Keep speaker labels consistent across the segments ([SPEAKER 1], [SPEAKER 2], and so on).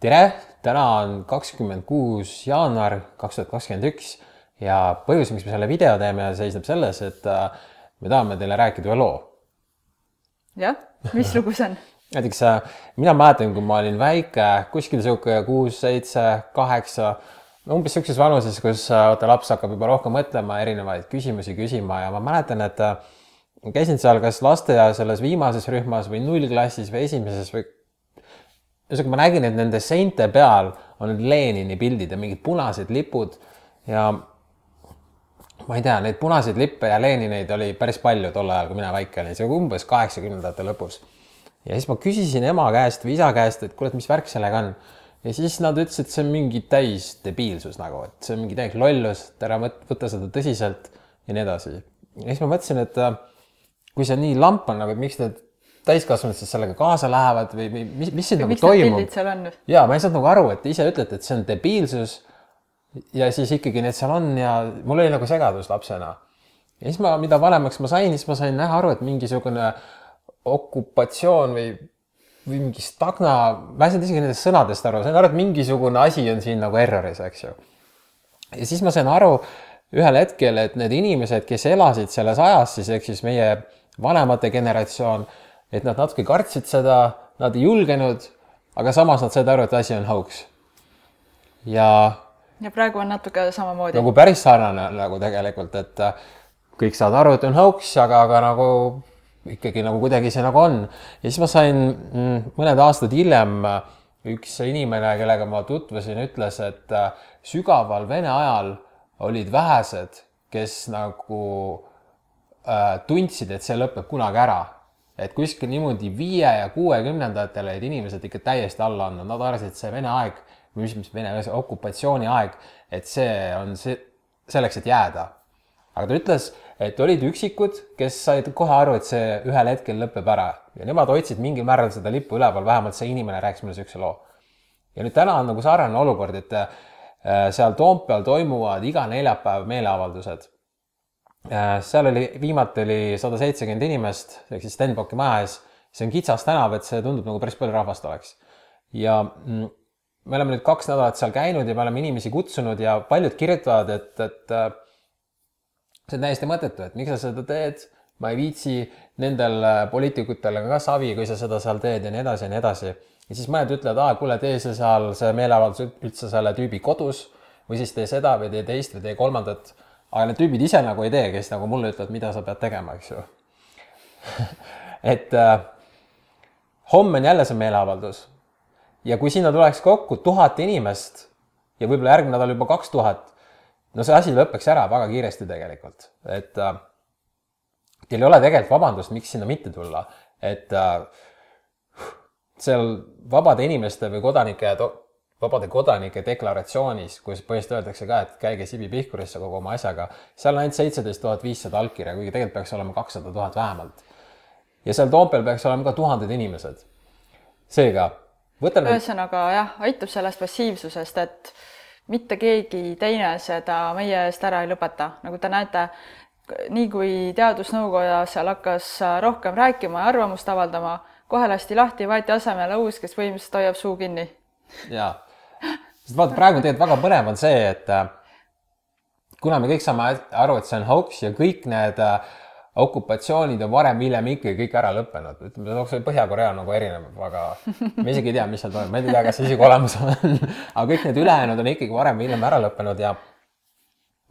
[SPEAKER 1] tere, täna on kakskümmend kuus jaanuar kaks tuhat kakskümmend üks ja põhjus, miks me selle video teeme, seisneb selles, et äh, me tahame teile rääkida ühe loo.
[SPEAKER 2] jah, mis lugu see on?
[SPEAKER 1] näiteks äh, mina mäletan, kui ma olin väike, kuskil sihuke kuus, seitse, kaheksa, umbes sihukeses vanuses, kus äh, vaata laps hakkab juba rohkem mõtlema, erinevaid küsimusi küsima ja ma mäletan, et käisin seal kas lasteaia selles viimases rühmas või nullklassis või esimeses või ühesõnaga ma nägin, et nende seinte peal on Lenini pildid ja mingid punased lipud ja ma ei tea, neid punaseid lippe ja Lenineid oli päris palju tol ajal, kui mina väike olin, see oli umbes kaheksakümnendate lõpus. ja siis ma küsisin ema käest või isa käest, et kuule, et mis värk sellega on. ja siis nad ütlesid, et see on mingi täis debiilsus nagu, et see on mingi täis lollus, et ära võta seda tõsiselt ja nii edasi. ja siis ma mõtlesin, et äh, kui see nii lamp on nagu, et miks need täiskasvanud siis sellega kaasa lähevad või, või mis, mis siin nagu toimub? ja ma ei saanud nagu aru, et ise ütlete, et see on debiilsus. ja siis ikkagi need seal on ja mul oli nagu segadus lapsena. ja siis ma, mida vanemaks ma sain, siis ma sain näha aru, et mingisugune okupatsioon või, või mingi stagna, ma ei saanud isegi nendest sõnadest aru, sain aru, et mingisugune asi on siin nagu erroris, eks ju. ja siis ma sain aru ühel hetkel, et need inimesed, kes elasid selles ajas siis ehk siis meie vanemate generatsioon et nad natuke kartsid seda, nad ei julgenud, aga samas nad said aru, et asi on hauks. ja.
[SPEAKER 2] ja praegu on natuke samamoodi.
[SPEAKER 1] nagu päris sarnane nagu tegelikult, et äh, kõik saavad aru, et on hauks, aga, aga nagu ikkagi nagu kuidagi see nagu on. ja siis ma sain mm, mõned aastad hiljem äh, üks inimene, kellega ma tutvusin, ütles, et äh, sügaval Vene ajal olid vähesed, kes nagu äh, tundsid, et see lõpeb kunagi ära et kuskil niimoodi viie ja kuuekümnendatel olid inimesed ikka täiesti alla andnud, nad arvasid, et see Vene aeg, mis, mis Vene okupatsiooni aeg, et see on see, selleks, et jääda. aga ta ütles, et olid üksikud, kes said kohe aru, et see ühel hetkel lõpeb ära ja nemad hoidsid mingil määral seda lippu üleval, vähemalt see inimene rääkis mulle niisuguse loo. ja nüüd täna on nagu sarnane olukord, et äh, seal Toompeal toimuvad iga neljapäev meeleavaldused seal oli, viimati oli sada seitsekümmend inimest, ehk siis Stenbocki maja ees. see on kitsas tänav, et see tundub nagu päris palju rahvast oleks. ja mm, me oleme nüüd kaks nädalat seal käinud ja me oleme inimesi kutsunud ja paljud kirjutavad, et, et äh, see on täiesti mõttetu, et miks sa seda teed, ma ei viitsi nendel äh, poliitikutel ka savi, kui sa seda seal teed ja nii edasi ja nii edasi. ja siis mõned ütlevad, aa, kuule, tee see seal, see meeleavaldus üldse selle tüübi kodus või siis tee seda või tee teist või tee kolmandat aga need tüübid ise nagu ei tee, kes nagu mulle ütlevad, mida sa pead tegema, eks ju. Et äh, homme on jälle see meeleavaldus. Ja kui sinna tuleks kokku tuhat inimest ja võib-olla järgmine nädal juba kaks tuhat, no see asi lõpeks ära väga kiiresti tegelikult, et äh, teil ei ole tegelikult vabandust, miks sinna mitte tulla, et äh, seal vabade inimeste või kodanike vabade kodanike deklaratsioonis, kus põhimõtteliselt öeldakse ka, et käige Sibi Pihkurisse kogu oma asjaga, seal on ainult seitseteist tuhat viissada allkirja, kuigi tegelikult peaks olema kakssada tuhat vähemalt. ja seal Toompeal peaks olema ka tuhanded inimesed. seega, võta
[SPEAKER 2] nüüd. ühesõnaga jah, aitab sellest passiivsusest, et mitte keegi teine seda meie eest ära ei lõpeta, nagu te näete, nii kui Teadusnõukoja seal hakkas rohkem rääkima ja arvamust avaldama, kohe lasti lahti, võeti asemele uus, kes põhimõtteliselt hoiab suu kinni.
[SPEAKER 1] jaa sest vaata, praegu tegelikult väga põnev on see, et äh, kuna me kõik saame aru, et see on hauks ja kõik need äh, okupatsioonid on varem-hiljem ikkagi kõik ära lõppenud, ütleme, noh, see Põhja-Korea nagu erineb, aga me isegi ei tea, mis seal toimub, ma ei tea, kas see isegi olemas on. Aga kõik need ülejäänud on ikkagi varem-hiljem ära lõppenud ja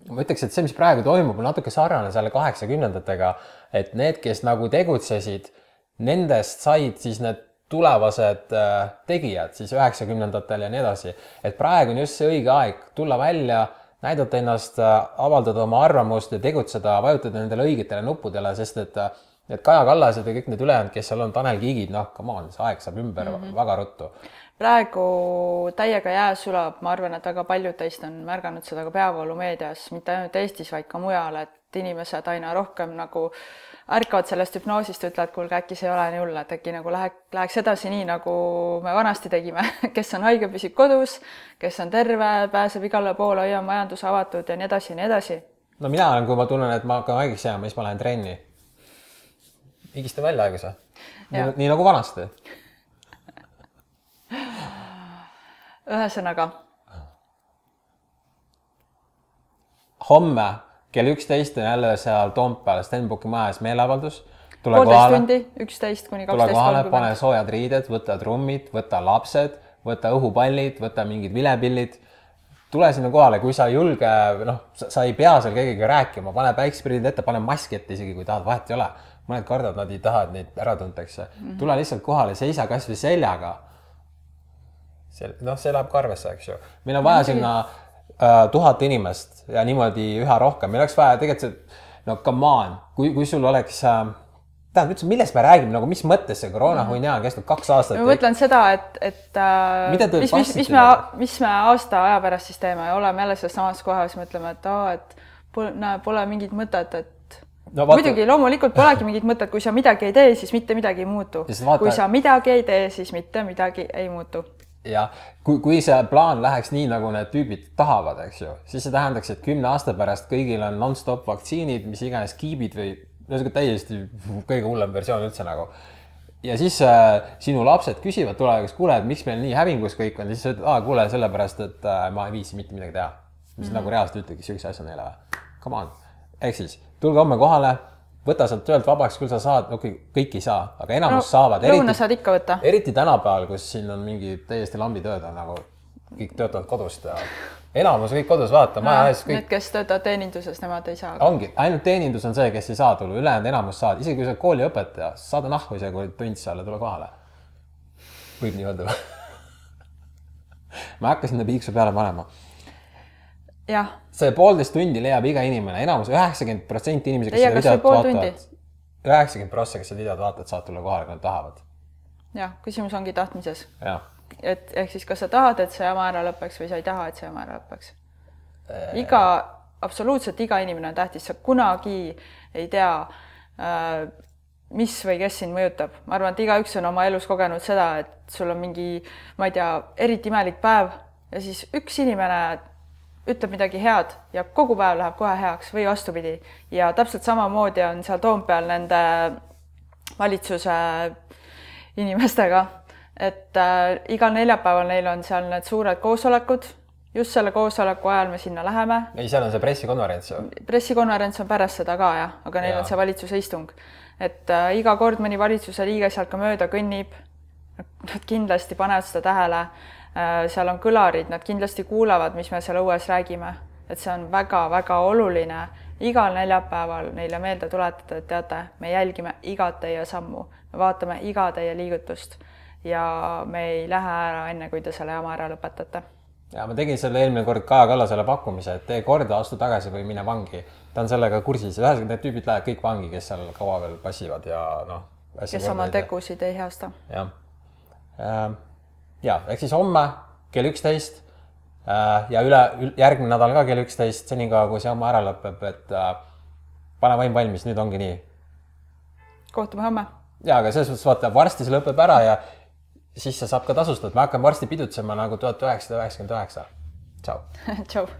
[SPEAKER 1] ma ütleks, et see, mis praegu toimub, on natuke sarnane selle kaheksakümnendatega, et need, kes nagu tegutsesid, nendest said siis need tulevased äh, tegijad siis üheksakümnendatel ja nii edasi. et praegu on just see õige aeg tulla välja, näidata ennast, äh, avaldada oma arvamust ja tegutseda, vajutada nendele õigetele nuppudele, sest et äh, need Kaja Kallased ja kõik need ülejäänud, kes seal on, Tanel Kiigid, noh, come on, see aeg saab ümber mm -hmm. väga ruttu.
[SPEAKER 2] Praegu täiega jää sulab, ma arvan, et väga paljud teist on märganud seda ka peavoolumeedias, mitte ainult Eestis, vaid ka mujal, et inimesed aina rohkem nagu ärkavad sellest hüpnoosist, ütlevad, kuulge, äkki see ei ole nii hull, et äkki nagu läheb, läheks edasi nii, nagu me vanasti tegime kes on haige, püsib kodus, kes on terve, pääseb igale poole, hoiab majandus avatud ja nii edasi ja nii edasi.
[SPEAKER 1] no mina olen, kui ma tunnen, et ma hakkan haigeks jääma, siis ma lähen trenni. higistan välja haiguse. nii nagu vanasti
[SPEAKER 2] ühesõnaga,
[SPEAKER 1] homme kell üksteist on jälle seal Toompeal Stenbocki majas meeleavaldus. tule
[SPEAKER 2] poolteist tundi, üksteist kuni
[SPEAKER 1] tule
[SPEAKER 2] kaksteist
[SPEAKER 1] kohale, pane soojad riided, võta trummid, võta lapsed, võta õhupallid, võta mingid vilepillid tule sinna kohale, kui sa ei julge, noh, sa ei pea seal kellegagi rääkima, pane päikseprillid ette, pane maski ette isegi, kui tahad, vahet ei ole. mõned kardavad, nad ei taha, et neid ära tuntakse mm. -hmm. tule lihtsalt kohale, seisa kasvõi seljaga. see, noh, see läheb ka arvesse, eks ju. meil on vaja sinna äh, tuhat inimest ja niimoodi üha rohkem, meil oleks vaja tegelikult see, no come on, kui, kui sul oleks äh, tähendab üldse, millest me räägime nagu, mis mõttes see koroonahunnia on kestnud kaks aastat
[SPEAKER 2] ma? mõtlen seda, et, et äh, mis, mis,
[SPEAKER 1] passite
[SPEAKER 2] mis me mis me aasta aja pärast siis teeme ja oleme jälle selles samas kohas, mõtleme, et aa, et pole, näe, pole mingit mõtet, et
[SPEAKER 1] No vaata-
[SPEAKER 2] muidugi loomulikult polegi mingit mõtet, kui sa midagi ei tee, siis mitte midagi ei muutu
[SPEAKER 1] vaata-.
[SPEAKER 2] kui sa midagi ei tee, siis mitte midagi ei muutu.
[SPEAKER 1] jah, kui, kui see plaan läheks nii, nagu need tüübid tahavad, eks ju, siis see tähendaks, et kümne aasta pärast kõigil on nonstop vaktsiinid, mis iganes kiibid või ühesõnaga täiesti kõige hullem versioon üldse nagu. ja siis äh, sinu lapsed küsivad tulevikus, kuule, et miks meil nii hävingus kõik on, siis sa ütled, aa, kuule, sellepärast, et äh, ma ei viitsi mitte midagi teha. mis mm -hmm. nagu reaalselt ütlegi siukse asja neile või? Come on, ehk siis tulge homme kohale, võta sealt töölt vabaks, küll sa saad, okei okay,, kõik ei saa, aga enamus no, saavad,
[SPEAKER 2] lõuna saad ikka võtta.
[SPEAKER 1] eriti tänapäeval, kus siin on mingi täiesti lambitööd on nagu kõik töötavad kodust ja enamus kõik kodus, vaata maja ees kõik
[SPEAKER 2] Need, kes töötavad teeninduses, nemad ei saa.
[SPEAKER 1] ongi, ainult teenindus on see, kes ei saa tulla, ülejäänud enamus saavad, isegi kui sa oled kooliõpetaja, saada nahku isegi, kui tund seal ja tule kohale. võib nii öelda või? ma ei hakka sinna piiksu peale panema. See poolteist tundi leiab iga inimene, enamus, üheksakümmend protsenti inimesi, kes seda videot vaatavad, üheksakümmend prossa, kes seda videot vaatavad, saavad tulla kohale, kui nad tahavad.
[SPEAKER 2] jah, küsimus ongi tahtmises. et ehk siis, kas sa tahad, et see jama ära lõpeks või sa ei taha, et see jama ära lõpeks.
[SPEAKER 1] Äh.
[SPEAKER 2] iga, absoluutselt iga inimene on tähtis, sa kunagi ei tea äh, mis või kes sind mõjutab, ma arvan, et igaüks on oma elus kogenud seda, et sul on mingi, ma ei tea, eriti imelik päev ja siis üks inimene ütleb midagi head ja kogu päev läheb kohe heaks või vastupidi. ja täpselt samamoodi on seal Toompeal nende valitsuse inimestega, et äh, igal neljapäeval neil on seal need suured koosolekud, just selle koosoleku ajal me sinna läheme
[SPEAKER 1] ei, seal on see pressikonverents ju.
[SPEAKER 2] pressikonverents on pärast seda ka jah, aga neil
[SPEAKER 1] Jaa.
[SPEAKER 2] on see valitsuse istung. et äh, iga kord mõni valitsuse liige sealt ka mööda kõnnib. Nad kindlasti panevad seda tähele äh,. Seal on kõlarid, nad kindlasti kuulavad, mis me seal õues räägime, et see on väga-väga oluline igal neljapäeval neile meelde tuletada, et teate, me jälgime igat teie sammu, me vaatame iga teie liigutust ja me ei lähe ära enne, kui te selle jama ära lõpetate
[SPEAKER 1] ja ma tegin selle eelmine kord Kaja Kallasele pakkumise, et tee korda, astu tagasi või mine vangi. ta on sellega kursis ühesõnaga need tüübid lähevad kõik vangi, kes seal kaua veel passivad ja noh.
[SPEAKER 2] kes oma. tegusid ei heasta.
[SPEAKER 1] jah. Ja ehk siis homme kell üksteist ja üle, järgmine nädal ka kell üksteist, senikaua kui see jama ära lõpeb, et äh, pane vaim valmis, nüüd ongi nii.
[SPEAKER 2] kohtume homme
[SPEAKER 1] ja aga selles mõttes vaata, varsti see lõpeb ära ja siis see saab ka tasustatud, me hakkame varsti pidutsema nagu tuhat üheksasada üheksakümmend üheksa. tšau.
[SPEAKER 2] tšau.